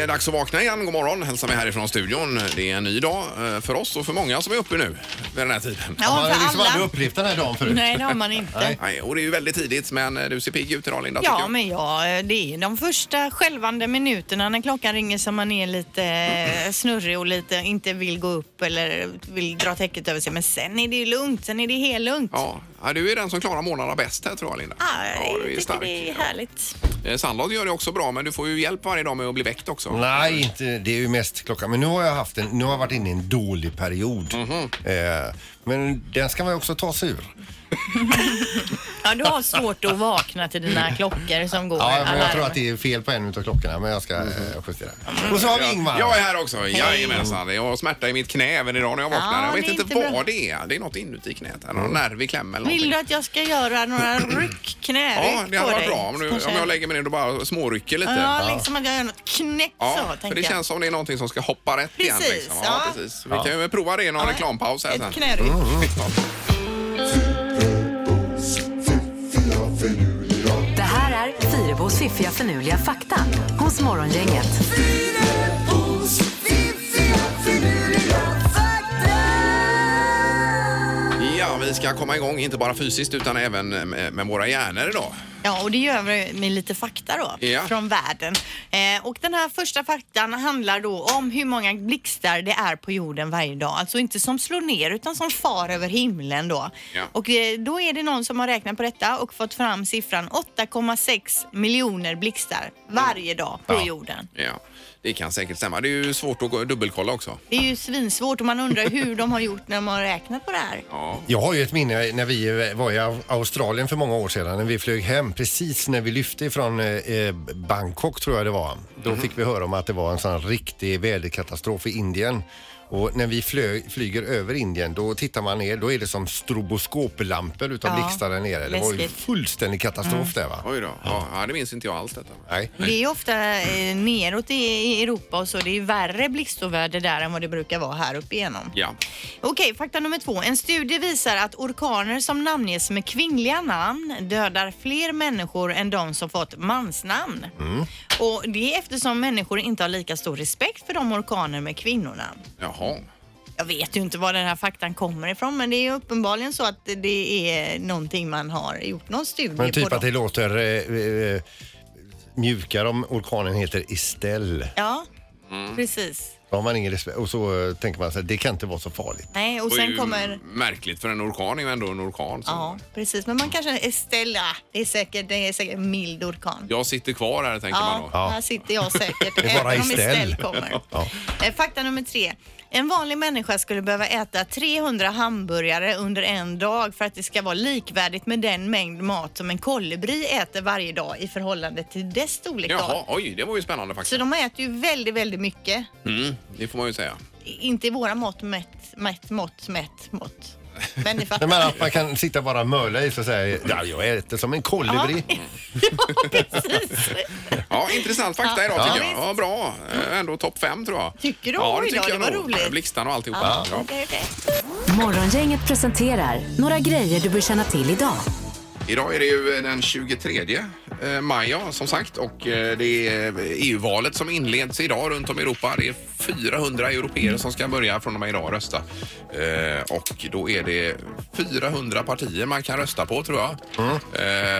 är dags att vakna igen. God morgon hälsar vi härifrån studion. Det är en ny dag eh, för oss och för många som är uppe nu vid den här tiden. Ja, Man har för liksom aldrig alla. upplevt den här dagen förut. Nej, det har man inte. Nej. Nej, och det är ju väldigt tidigt men eh, du ser pigg ut idag Linda tycker Ja, jag. men ja, det är de första skälvande minuterna när klockan ringer som man är lite eh, snurrig och lite inte vill gå upp eller vill dra täcket över sig. Men sen är det ju lugnt, sen är det helt lugnt. Ja, ja, du är den som klarar morgnarna bäst här tror jag Linda. Ah, ja, jag du är tycker stark. det är härligt. Eh, Sandholt gör det också bra men du får ju hjälp varje dag med att bli väckt också. Nej, inte, det är ju mest klockan. Men nu har jag haft en, nu har jag varit inne i en dålig period. Mhm. eh, men den ska man ju också ta sig ur. Ja, du har svårt att vakna till dina klockor som går. Ja, men jag tror att det är fel på en av klockorna, men jag ska eh, justera. Och så har vi Ingmar. Jag är här också, jajamensan. Jag har smärta i mitt knä även idag när jag vaknar. Ja, jag vet det är inte inte vad bra. det är. Det är något inuti knät. Någon nerv i kläm eller Vill någonting. du att jag ska göra några ryck, knäryck Ja, det hade på varit dig? bra om, du, Kanske- om jag lägger mig ner och bara smårycker lite. Ja, liksom att jag gör något knäck Ja, så, för tänker det jag. känns som det är någonting som ska hoppa rätt igen. Precis, Liksom. ja. precis. Vi kan ju prova det i någon Ja, reklampaus här sen. Ett knäryck. Det här är Fyrabos fiffiga förnuliga fakta hos Morgongänget. Ja, vi ska komma igång, inte bara fysiskt utan även med, med våra hjärnor idag. Ja, och det gör vi med lite fakta då Ja. från världen. Eh, och den här första faktan handlar då om hur många blixtar det är på jorden varje dag. Alltså inte som slår ner utan som far över himlen då. Ja. Och eh, då är det någon som har räknat på detta och fått fram siffran 8,6 miljoner blixtar varje dag på Ja. jorden. Ja, det kan säkert stämma. Det är ju svårt att gå- dubbelkolla också. Det är ju svinsvårt och man undrar hur de har gjort när de har räknat på det här. Ja, Jag har ju ett minne när vi var i Au- Australien för många år sedan, när vi flög hem precis när vi lyfte ifrån eh, Bangkok tror jag det var. Då fick vi höra om att det var en sån riktig väderkatastrof i Indien. Och när vi flög, flyger över Indien då tittar man ner, då är det som stroboskoplampor utav Ja, blixtar där nere. Det var ju läskigt. fullständig katastrof där va? oj då. Ja, ja, det minns inte jag alls detta. Nej. Det är ofta eh, neråt i, i Europa och så. Det är värre blixtoväder där än vad det brukar vara här uppe igenom. Ja. Okej, fakta nummer två. En studie visar att orkaner som namnges med kvinnliga namn dödar fler människor än de som fått mansnamn. Och det är eftersom människor inte har lika stor respekt för de orkaner med kvinnonamn. Jaha. Jag vet ju inte var den här faktan kommer ifrån men det är uppenbarligen så att det är någonting man har gjort någon studie Men på. typ då. att det låter eh, eh, mjukare om orkanen heter Estelle. Ja, Mm. precis. Då har man ingen respekt. Och så eh, tänker man sig det kan inte vara så farligt. Nej, och Det var sen ju kommer... Märkligt för en orkan är ju ändå en orkan. Så. Ja, precis. Men man kanske Estella. Det är säkert, det är säkert en mild orkan. Jag sitter kvar här tänker man Ja, då. här sitter jag säkert. Det är bara även om Estelle. Estelle kommer. Ja. Eh, Fakta nummer tre. En vanlig människa skulle behöva äta 300 hamburgare under en dag för att det ska vara likvärdigt med den mängd mat som en kolibri äter varje dag i förhållande till dess storlek. Jaha, oj, det var ju spännande Så faktiskt. de äter ju väldigt, väldigt mycket. Mm, det får man ju säga. Inte i våra mått mätt, mätt, mått, mätt, mått. Men ni fattar. Nej, men att man kan sitta bara och möla i sig och säga ja, jag äter som en kolibri. ja, precis. Ja, intressant fakta Ja. idag Ja, tycker jag. Ja, bra. Eh, Ändå topp fem tror jag. Tycker du? Ja, Oj det då, tycker det jag var nog. roligt. Blixtarna och alltihopa. Ja. Okej. Morgongänget presenterar några grejer du bör känna till idag. Idag är det ju den 23 eh, maj ja, som sagt och eh, det är EU-valet som inleds idag runt om i Europa. Det är 400 europeer som ska börja från och med idag rösta. Eh, Och då är det 400 partier man kan rösta på tror jag.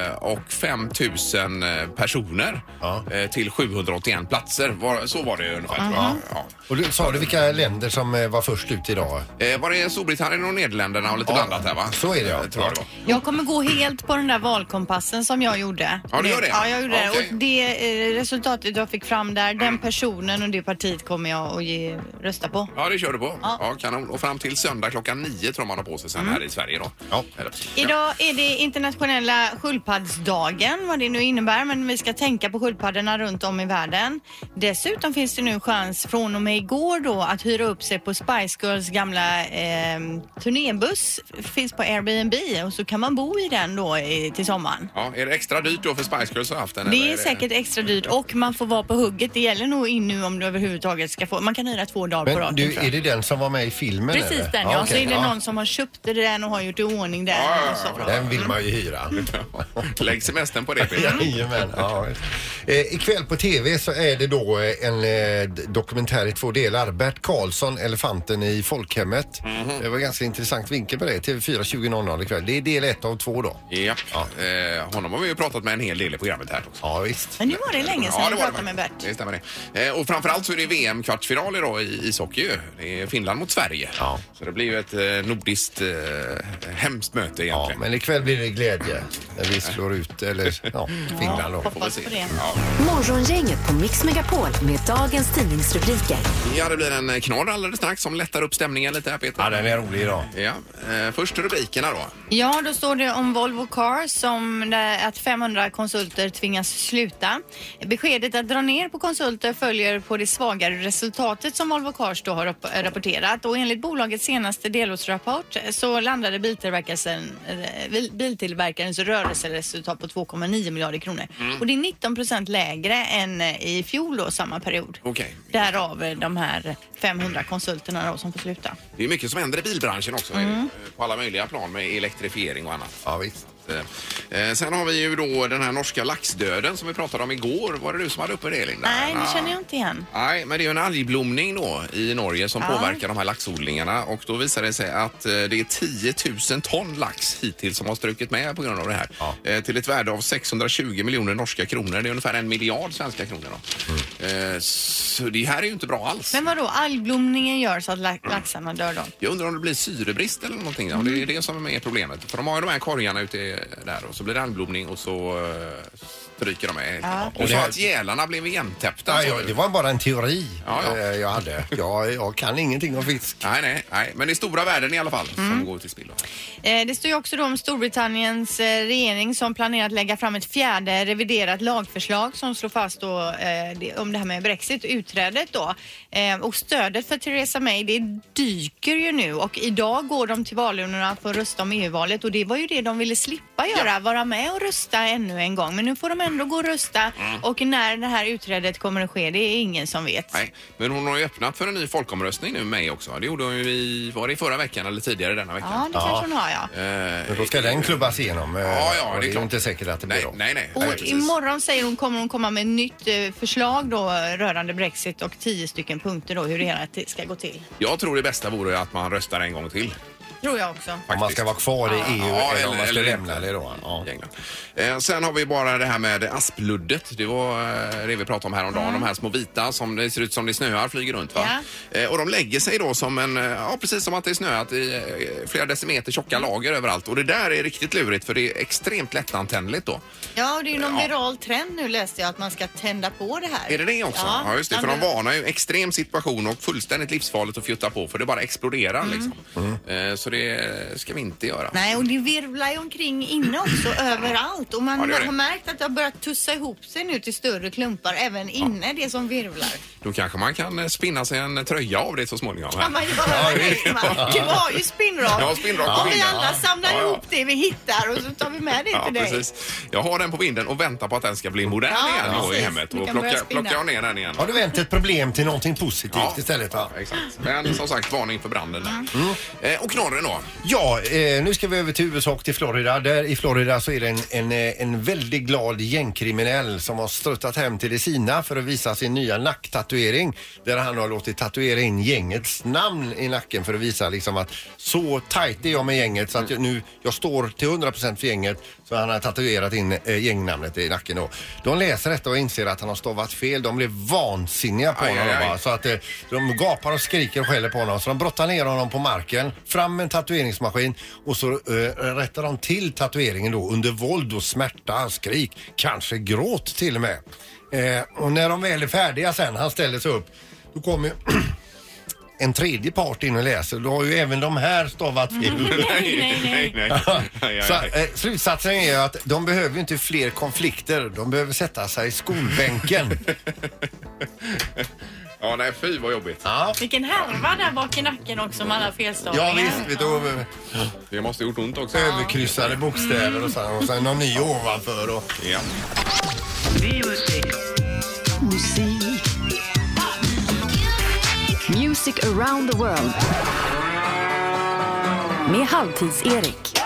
Eh, Och 5000 personer Ja. eh, till 781 platser. Var- Så var det ungefär tror jag. Ja. Och du, sa du vilka länder som eh, var först ut idag? Eh, Var det Storbritannien och Nederländerna och lite Ja, blandat här va? så är det, ja. Eh, Tror jag det var. Jag kommer gå helt på den där valkompassen som jag gjorde. Ja, du gör det? Ja, jag gjorde Okej. det. Och det eh, resultatet jag fick fram där, den personen och det partiet kommer jag att ge, rösta på. Ja, det kör du på. Ja. Ja. kanon. Och fram till söndag klockan nio tror man har på sig sen här i Sverige då. Ja. Eller- Idag är det internationella sköldpaddsdagen, vad det nu innebär, men vi ska tänka på sköldpaddorna runt om i världen. Dessutom finns det nu chans från och med igår då att hyra upp sig på Spice Girls gamla eh, turnébuss. Finns på Airbnb och så kan man bo i den då i, till sommaren. Ja, är det extra dyrt då för Spice Girls att ha haft den? eller Det är säkert extra dyrt och man får vara på hugget. Det gäller nog in nu om du överhuvudtaget ska få två, man kan hyra två dagar på Men raken. du, tror jag. är det den som var med i filmen? Precis eller? den ja. Så okej, är det någon som har köpt den och har gjort i ordning den. Ja, och så. ja, Den vill man ju hyra. Lägg semestern på det Peter. Jajamän, ja. Eh, ikväll på TV så är det då eh, en eh, dokumentär i två delar. Bert Karlsson, Elefanten i folkhemmet. Mhm. Det var ganska intressant vinkel på det. TV4 20.00 ikväll. Det är del ett av två då. Ja. Eh, honom har vi ju pratat med en hel del i programmet här också. Ja visst. Men nu var det länge sedan Ja, vi pratade med Bert. Det stämmer det. Eh, och framförallt så är det VM-kvartsfinal idag i ishockey ju. Det är Finland mot Sverige. Ja. Så det blir ju ett eh, nordiskt eh, hemskt möte Ja, egentligen. men ikväll blir det glädje när vi slår ut, eller ja, Finland då. Får vi Hoppas se. på det. Ja. Morgongänget på Mix Megapol med dagens tidningsrubriker. ja, det blir en knorr alldeles strax som lättar upp stämningen lite här Peter. Ja, den är rolig idag. Ja. Eh, först rubrikerna då. Ja, då står det om Volvo Cars som att 500 konsulter tvingas sluta. Beskedet att dra ner på konsulter följer på det svagare resultatet som Volvo Cars då har rap- rapporterat och enligt bolagets senaste delårsrapport så landade biltillverkarens, eh, biltillverkarens rörelseresultat på 2,9 miljarder kronor. Och det är 19 procent lägre än eh, i fjol då, samma period. Okej. Därav eh, de här 500 konsulterna då som får sluta. Det är mycket som händer i bilbranschen också. det, eh, På alla möjliga plan med elektrifiering och annat. Ja, visst. Eh, sen har vi ju då den här norska laxdöden som vi pratade om igår. Var det du som hade uppe det Linda? Nej, det Ja. känner jag inte igen. Nej, men det är ju en algblomning då i Norge som Ja. påverkar de här laxodlingarna och då visar det sig att eh, det är 10 000 ton lax hittills som har strukit med på grund av det här. Ja. Eh, till ett värde av 620 miljoner norska kronor. Det är ungefär en miljard svenska kronor då. Mm. Eh, så det här är ju inte bra alls. Men vadå, algblomningen gör så att la- laxarna dör då? Jag undrar om det blir syrebrist eller någonting. Om det är det som är problemet. För de har ju de här korgarna ute där och så blir det algblomning och så eh, stryker de med. Ja. Och så att gälarna blev igentäppta. Ja, det var bara en teori Ja, ja. eh, jag hade. Jag, jag kan ingenting om fisk. Nej, nej, nej, men det är stora värden i alla fall Mm. som går till spillo. Eh, det står ju också då om Storbritanniens eh, regering som planerar att lägga fram ett fjärde reviderat lagförslag som slår fast då, eh, det, om det här med Brexit, utträdet då. Eh, och stödet för Theresa May det dyker ju nu och idag går de till valurnorna för att rösta om EU-valet och det var ju det de ville slippa göra, vara med och rösta ännu en gång. Men nu får de ändå gå och rösta och när det här utträdet kommer att ske det är ingen som vet. Nej, men hon har ju öppnat för en ny folkomröstning nu med också. Det gjorde hon ju i, var det i förra veckan eller tidigare denna Ja, veckan? det kanske hon har ja. Eh, Men då ska den klubbas igenom. eh, Ja, ja, och det är ju klart. inte säkert att det blir Nej, då. nej, nej. nej Och precis. imorgon säger hon kommer hon komma med ett nytt eh, förslag då rörande Brexit och tio stycken punkter då hur det hela t- ska gå till. Jag tror det bästa vore att man röstar en gång till. Tror jag också. Om man ska vara kvar i EU Ja, eller om man ska eller lämna inte. det då. Ja. Eh, sen har vi bara det här med aspluddet. Det var eh, det vi pratade om häromdagen. De här små vita som det ser ut som det snöar flyger runt. Va? Eh, och de lägger sig då som en, eh, ja precis som att det är snöat i eh, flera decimeter tjocka lager överallt. Och det där är riktigt lurigt för det är extremt lättantändligt då. Ja, och det är ju någon Ja. viral trend nu läste jag att man ska tända på det här. Är det det också? Ja, just det. För de men- varnar ju extrem situation och fullständigt livsfarligt att fjutta på för det bara exploderar Mm. liksom. Eh, så det ska vi inte göra. Nej, och det virvlar ju omkring inne också överallt. Och man Ja, det gör det. har märkt att det har börjat tussa ihop sig nu till större klumpar även inne, det som virvlar. Då kanske man kan eh, spinna sig en tröja av det så småningom. Här. Kan man göra det? Man- Du har ju spinnrak. Jag har spinnrak på Om vi vinden. alla samlar Ja, ja. ihop det vi hittar och så tar vi med det Ja, till dig. precis. Jag har den på vinden och väntar på att den ska bli modern Ja, igen då i precis. hemmet. Du Och kan börja plockar, spinna. plockar jag ner den igen. Har du vänt ett problem till någonting positivt Ja. istället? Va? Exakt. Men som sagt, varning för branden där. Mm. Eh, och knorren då? Ja, eh, nu ska vi över till USA och till Florida. Där i Florida så är det en, en, eh, en väldigt glad gängkriminell som har struttat hem till det sina för att visa sin nya nacktatuering. Där han har låtit tatuera in gängets namn i nacken för att visa liksom att så tajt är jag med gänget så att jag nu, jag står till 100% för gänget. Så han har tatuerat in eh, gängnamnet i nacken då. De läser detta och inser att han har stavat fel. De blir vansinniga på Aj, honom. aj, aj. Så att eh, de gapar och skriker och skäller på honom. Så de brottar ner honom på marken, fram med tatueringsmaskin och så eh, rättar de till tatueringen då under våld och smärta, skrik, kanske gråt till och med. Eh, och när de väl är färdiga sen, han ställer sig upp, då kommer en tredje part in och läser. Då har ju även de här stavat fel. nej, nej, nej. Så, eh, slutsatsen är att de behöver ju inte fler konflikter. De behöver sätta sig i skolbänken. Ja, nej, fy vad jobbigt. ja. Vilken härva där bak i nacken också med alla felstavningar. ja visst, vet du, Det måste ha gjort ont också. överkryssade bokstäver och sen, och sen någon ny ovanför. Och, Ja. Music around the world. Med Halvtids-Erik.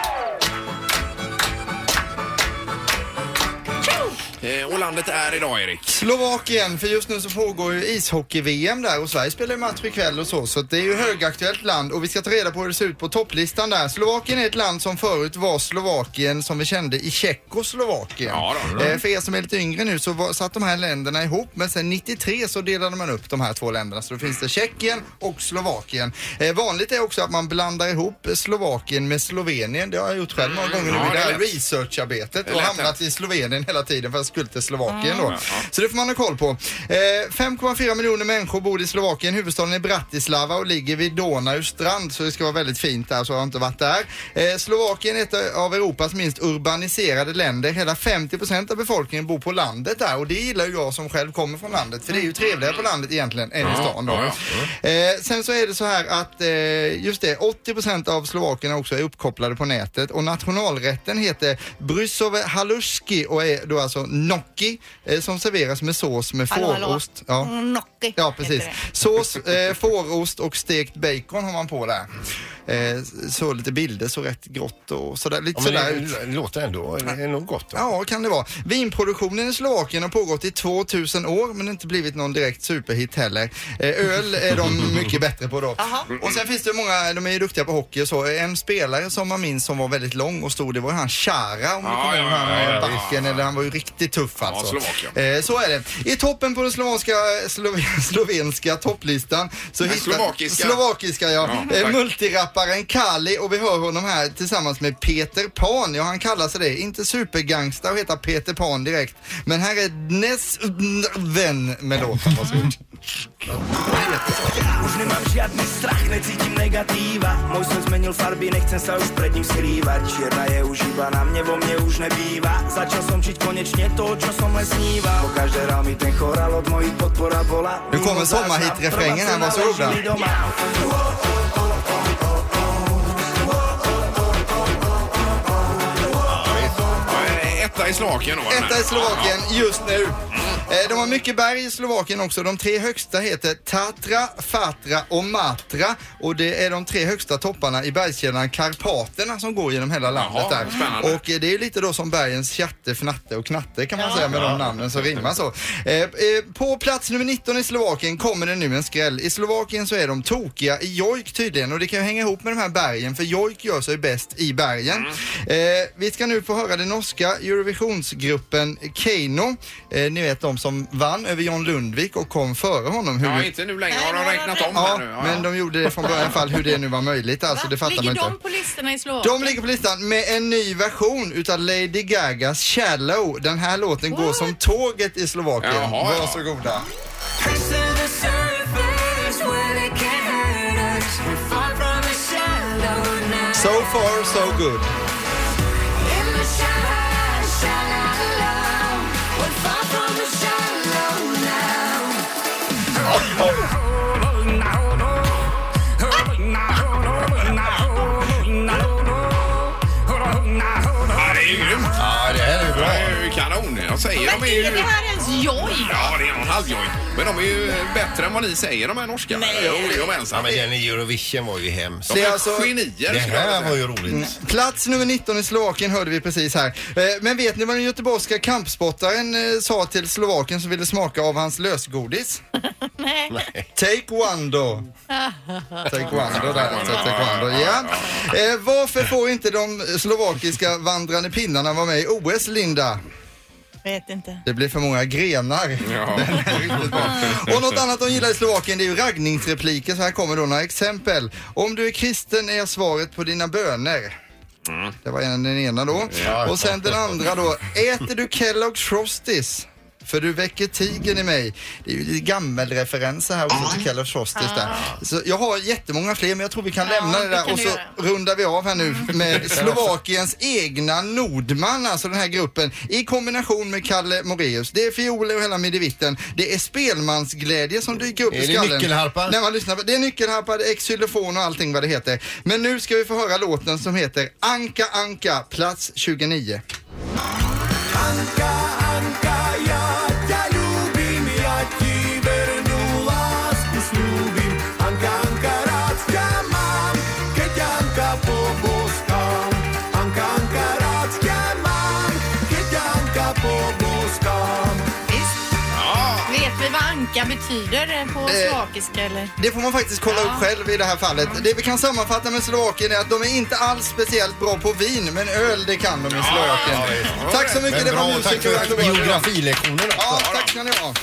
Och landet är idag, Erik. Slovakien, för just nu så pågår ju ishockey-VM där och Sverige spelar ju match ikväll och så, så det är ju högaktuellt land och vi ska ta reda på hur det ser ut på topplistan där. Slovakien är ett land som förut var Slovakien som vi kände i Tjeckoslovakien. Ja, då. Eh, för er som är lite yngre nu så var, satt de här länderna ihop men sen 93 så delade man upp de här två länderna så då finns det Tjeckien och Slovakien. Eh, vanligt är också att man blandar ihop Slovakien med Slovenien. Det har jag gjort själv några gånger nu Ja, i det det är här researcharbetet och hamnat i Slovenien hela tiden för skulle till Slovakien då. Så det får man ha koll på. Eh, 5,4 miljoner människor bor i Slovakien. Huvudstaden är Bratislava och ligger vid Donaus strand så det ska vara väldigt fint där så jag har inte varit där. Eh, Slovakien är ett av Europas minst urbaniserade länder. Hela 50 procent av befolkningen bor på landet där och det gillar ju jag som själv kommer från landet för det är ju trevligare på landet egentligen än i stan då. Eh, sen så är det så här att eh, just det, 80 procent av slovakierna också är uppkopplade på nätet och nationalrätten heter brysove haluski och är då alltså gnocchi eh, som serveras med sås med Hallå, hallå. fårost. Ja. Gnocchi Ja, precis. Sås, eh, fårost och stekt bacon har man på där. Eh, så lite bilder, så rätt grått och sådär. Lite Ja, sådär det, ut. låter ändå det är nog gott. Då. Ja, kan det vara. Vinproduktionen i Slovakien har pågått i 2000 år men inte blivit någon direkt superhit heller. Eh, öl är de mycket bättre på då. Och sen finns det många, de är ju duktiga på hockey och så. En spelare som man minns som var väldigt lång och stor, det var han Chara om ni Ja, kommer ihåg ja, han ja, ja, backen. Eller han var ju riktigt tuff alltså. Slovakien. Eh, så är det. I toppen på den slovenska, slove, slovenska topplistan så hittar... slovakiska. Slovakiska ja. Ja, eh, multirapparen Kali och vi hör honom här tillsammans med Peter Pan. Ja, han kallar sig det. Inte supergangsta och heter Peter Pan direkt. Men här är Dnes vän med låten. Varsågod. Už nemám žiadny strach, necítim negatíva Môj sen zmenil farby, nechcem sa už pred ním skrývať Čierna je už iba na mne, vo mne už nebýva Začal som žiť konečne to, čo som len sníval Po každé hral mi ten chorál, od mojich podpora bola Nu kommer sommarhit-refrängen här, varsågoda. Etta i Slovakien då. Etta i Slovakien just nu. Eh, De har mycket berg i Slovakien också. De tre högsta heter Tatra, Fatra och Matra. Och det är de tre högsta topparna i bergskedjan Karpaterna som går genom hela landet Jaha, där. spännande. Och eh, det är lite då som bergens Tjatte, Fnatte och Knatte kan man säga med de namnen som rimmar så. Eh, På plats nummer 19 i Slovakien kommer det nu en skräll. I Slovakien så är de tokiga i jojk tydligen och det kan ju hänga ihop med de här bergen för jojk gör sig bäst i bergen. Eh, vi ska nu få höra den norska Eurovisionsgruppen Keino. Ni vet de som vann över John Lundvik och kom före honom. Hur Ja, inte nu längre. Har de räknat om här Ja, nu? men de gjorde det från början i alla fall hur det nu var möjligt. Alltså, det fattar man Ligger inte. de på listorna i Slovakien? De ligger på listan med en ny version utav Lady Gagas Shallow. Den här låten går som tåget i Slovakien. Jaha, ja. Varsågoda. So far so good. Ja, det här är ju Det bra. är ju kanon. Jag säger, de är ju... ens joj? Ja, det är en halvjoj. Men de är ju bättre än vad ni säger, de här norska. Nej. Jo, Ja, jajamensan. men den i Eurovision var ju hemsk. De Det är är alltså- genier. Det skulle jag vilja här var ju roligt. Plats nummer 19 i Slovakien hörde vi precis här. Eh, Men vet ni vad den göteborgska kampsportaren eh, sa till Slovakien som ville smaka av hans lösgodis? Nej. Taekwondo. Taekwondo där alltså, taekwondo. Ja. Eh, varför får inte de slovakiska vandrande pinnarna vara med i OS, Linda? Vet inte. Det blir för många grenar. Ja. Den är riktigt bra. Och något annat de gillar i Slovakien det är ju raggningsrepliker. Så här kommer då några exempel. Om du är kristen är svaret på dina böner. Det var en, den ena då. Ja. Och sen den andra då. Äter du Kellogg's Frosties? För du väcker tigern i mig. Det är ju lite gammelreferenser här också till Kellogg's Frosties där. Så jag har jättemånga fler men jag tror vi kan Ja, lämna det det där och så göra. rundar vi av här nu med Slovakiens egna Nordman, alltså den här gruppen, i kombination med Kalle Moreus. Det är fioler och hela midevitten. Det är spelmansglädje som dyker upp Är i det skallen. nyckelharpa? När man lyssnar på, det är nyckelharpa, det är xylofon och allting vad det heter. Men nu ska vi få höra låten som heter Anka Anka, plats 29. Anka, Anka, betyder det på Eh, slovakiska eller? Det får man faktiskt kolla upp själv i det här fallet. Det vi kan sammanfatta med Slovakien är att de är inte alls speciellt bra på vin, men öl det kan de i Slovakien. Tack så mycket, Men det bra, var musiker och geografilektionen också. Ja, tack ska ni ha.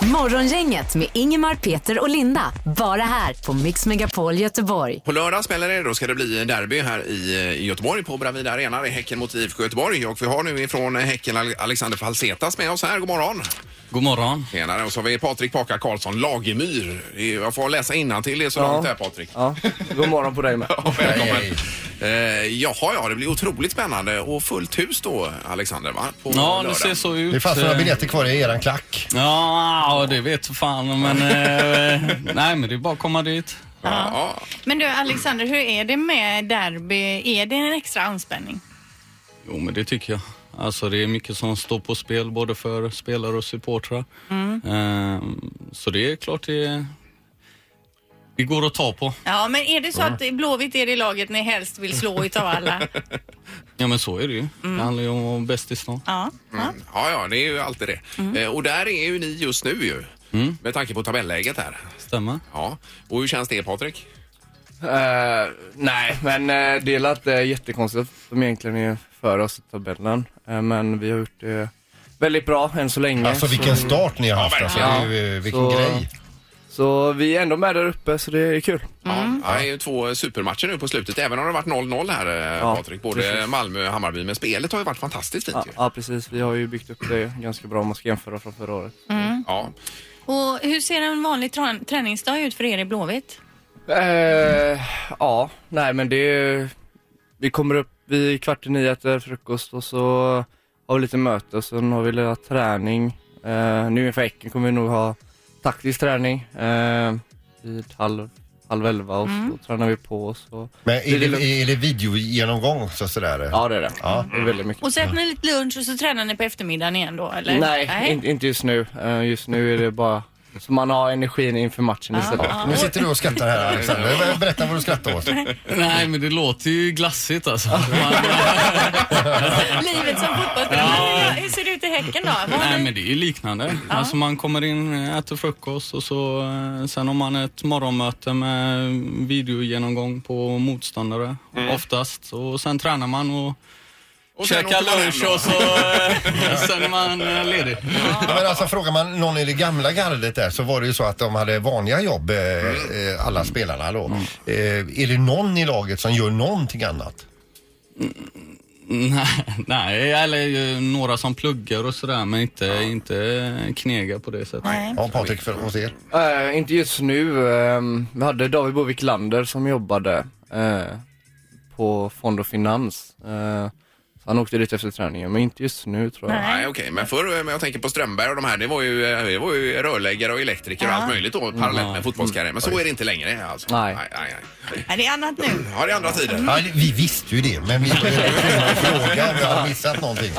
Morgongänget med Ingemar, Peter och Linda. Bara här på Mix Megapol Göteborg. På lördag spelar det då ska det bli derby här i, i Göteborg på Bravida Arena. Det är Häcken mot IFK Göteborg och vi har nu ifrån Häcken Alexander Falsetas med oss här. God morgon! God morgon. Tjenare. Och så har vi Patrik Paka Karlsson, Lagemyr. Jag får läsa innantill det är så långt här Patrik. Ja, god morgon på dig med. Ja, välkommen. Hej, Eh, jaha, ja, det blir otroligt spännande och fullt hus då, Alexander, va? På Ja, det lördag. ser så ut. Det fanns några Eh, biljetter kvar i eran klack. Ja, det vet fan, men... eh, nej, men det är bara att komma dit. Ja, ja. Men du Alexander, hur är det med derby? Är det en extra anspänning? Jo, men det tycker jag. Alltså det är mycket som står på spel både för spelare och supportrar. Eh, så det är klart det, det går att ta på. Ja, men är det så att Blåvitt är det laget ni helst vill slå utav alla? Ja, men så är det ju. Det handlar ju om att vara bäst i stan. Ja. ja. ja, ja, det är ju alltid det. Eh, och där är ju ni just nu ju. Med tanke på tabelläget här. Stämmer? Ja. Och hur känns det Patrik? Eh, nej, men uh, det är inte jättekonstigt de egentligen är före oss i tabellen. Eh, men vi har gjort det väldigt bra än så länge. Alltså vilken start ni har haft. Alltså, det är ju, eh, vilken Så- grej. Så vi är ändå med där uppe, så det är kul. Ja, det är ju två supermatcher nu på slutet, även om det har varit 0-0 här eh, Ja, Patrik. Både precis. Malmö och Hammarby. Men spelet har ju varit fantastiskt fint Ja, ju. ja, precis. Vi har ju byggt upp det ganska bra om man ska jämföra från förra året. Ja. Och hur ser en vanlig träningsdag ut för er i Blåvitt? Eh, ja, nej men det är, Vi kommer upp vid kvart i nio, äter frukost och så har vi lite möte och sen har vi lite träning. Eh, nu inför Häcken kommer vi nog ha taktisk träning eh, vid halv, halv elva och så tränar vi på och så. Men är det, är det videogenomgång så sådär? Ja det är det. Ja. Det är väldigt mycket. Och så äter ni lite lunch och så tränar ni på eftermiddagen igen då eller? Nej, in, inte just nu. Eh, just nu är det bara så man har energin inför matchen istället. Nu sitter du och skrattar här Alexander. Berätta vad du skrattar åt. Nej, men det låter ju glassigt alltså. Livet som fotbollsspelare. Hur ser det ut i Häcken då? Vad har Nej men det är ju liknande. Alltså man kommer in, äter frukost och så eh, sen har man ett morgonmöte med videogenomgång på motståndare oftast. Och sen tränar man och, Man lunch och så eh, sen är man eh, ledig. Ja, men alltså frågar man någon i det gamla gardet där så var det ju så att de hade vanliga jobb, eh, eh, alla spelarna då. Eh, är det någon i laget som gör någonting annat? Nej, nej, eller ju några som pluggar och sådär men inte, inte knega på det sättet. Nej. Ja, Patrik för hos er. Eh, inte just nu. ehm, vi hade David Bovik Lander som jobbade eh, på Fond och Finans. Eh, han åkte dit efter träningen, men inte just nu tror jag. Nej, okej. Men förr, men jag tänker på Strömberg och de här, det var ju, eh, det var ju rörläggare och elektriker och allt möjligt då parallellt med fotbollskarriär. Men så är det inte längre alltså. Nej. nej, nej, nej. Nej, det är annat nu. Ja, det är andra tider. Ja, vi visste ju det, men vi att fråga om vi hade missat någonting.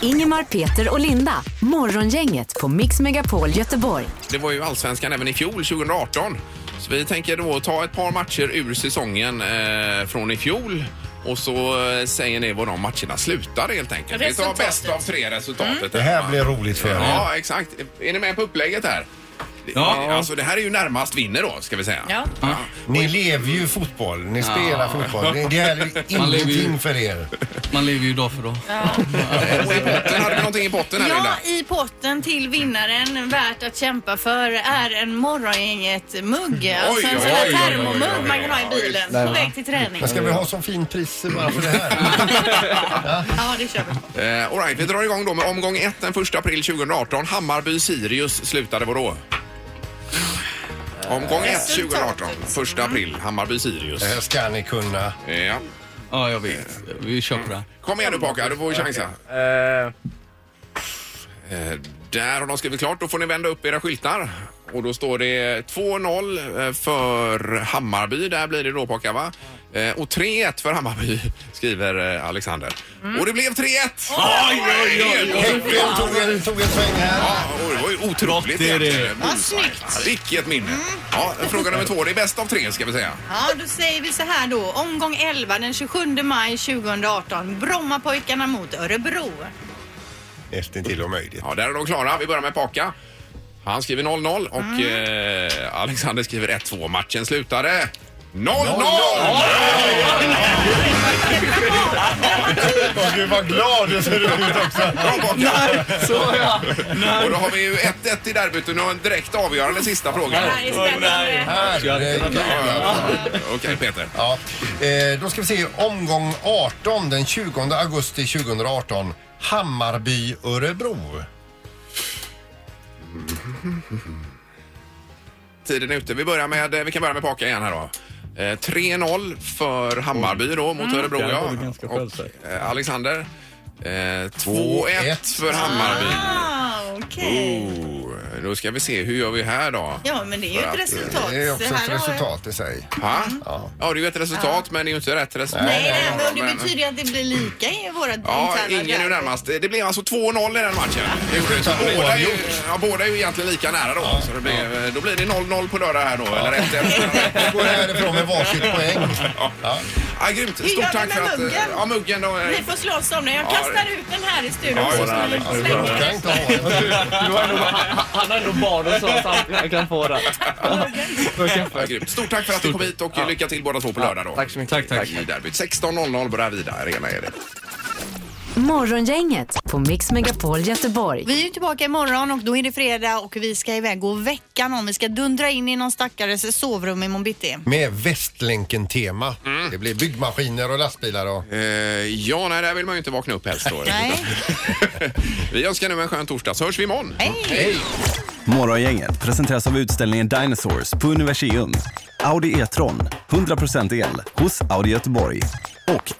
Ingemar, Peter och Linda. Morgongänget på Mix Megapol Göteborg. Det var ju allsvenskan även i fjol, 2018. Så vi tänker då ta ett par matcher ur säsongen eh, från i fjol. Och så eh, säger ni vad de matcherna slutar helt enkelt. Vi tar bäst av tre resultatet. Det här blir roligt för er. Ja, exakt. Är ni med på upplägget här? Ja. Alltså det här är ju närmast vinner då, ska vi säga. Ja. Ni lever ju fotboll, ni spelar fotboll. Det, det här är Man lever ju- ingenting för er. Man lever ju dag för dag. Och i potten, hade vi någonting i potten här Linda? Ja, i potten till vinnaren värt att kämpa för är en morgongänget-mugg. Alltså en oj, sån här oj, oj, oj, termomugg man kan ha i bilen på väg till träning. Men ska vi ha som fin pris bara för det här? Ja, det kör vi. Eh, all right, vi drar igång då med omgång 1 den 1 april 2018. Hammarby-Sirius slutade vadå? Omgång 1 2018, 1 april, Hammarby-Sirius. Det här ska ni kunna. Ja. Ja, jag vet. Vi kör på det. Kom igen nu Paka, du får chansa. Eh, Eh, där har de skrivit klart. Då får ni vända upp era skyltar. Och då står det 2-0 eh, för Hammarby. Där blir det då Paka va? Eh, och 3-1 för Hammarby skriver eh, Alexander. Och det blev 3-1! Oj, oj, oj! Häcken tog en, tog en sväng här. Ja, och det var ju otroligt. det är det. egentligen. Vad snyggt. Vilket minne. Ja, fråga nummer två. Det är bäst av tre ska vi säga. Ja, då säger vi så här då. Omgång 11 den 27 maj 2018. Brommapojkarna mot Örebro. Nästan till omöjligt. Ja, där är de klara. Vi börjar med Paka. Han skriver 0-0 och Mm. eh, Alexander skriver 1-2. Matchen slutade 0-0! Åh, Gud vad glad du ser ut också. Bakat. Så ja. Och då har vi ju 1-1 i derbyt och nu har en direkt avgörande sista fråga. Spännande. Herregud. Okej Peter. Ja, eh, då ska vi se omgång 18 den 20 augusti 2018. Hammarby Örebro. Tiden är ute. Vi, börjar med, vi kan börja med Paka igen här då. Eh, 3-0 för Hammarby då mot Örebro. Där Ja. var du ganska Och, självsäker. eh, Alexander. Eh, 2-1 för Hammarby. Ah, okej. Då ska vi se, hur gör vi här då? Ja, men det är ju ett resultat. Det är också Det här ett resultat i sig. Ha? Ja. det är ju ett resultat men det är ju inte rätt resultat. Nej, nej, men det betyder ju att det blir lika i våra Ja, interna ingen är derby. närmast. Det blev alltså 2-0 i den matchen. Det är ju- så båda, är ju, ja, båda är ju egentligen lika nära då. Så det blir, då blir det 0-0 på lördag här då, eller 1-1. Vi går härifrån med varsitt poäng. Ja. Ja, grymt. Hur Stort gör vi tack med för att... muggen? Ja, muggen då. eh, Ni får slåss om den. Jag Ja, kastar ut den här i studion. Ja, så just ska det. ni Jag slänga den. Du har han, han har ändå barn och så, så han, jag kan få det. Ja, grymt. Stort tack för att du kom hit och lycka till båda två på lördag då. Tack så mycket. Tack, tack. I derbyt. 16.00 Bravida Arena är det. Morgongänget på Mix Megapol Göteborg. Vi är ju tillbaka imorgon och då är det fredag och vi ska iväg och veckan om. Vi ska dundra in i någon stackares sovrum i Mombitti. Med Västlänken-tema. Mm. Det blir byggmaskiner och lastbilar och... Eh, ja, nej, där vill man ju inte vakna upp helst då. Nej. Vi önskar nu en skön torsdag så hörs vi imorgon. Hej! Morgongänget presenteras av utställningen Dinosaurs på Universium. Audi E-tron, 100% el, hos Audi Göteborg. Och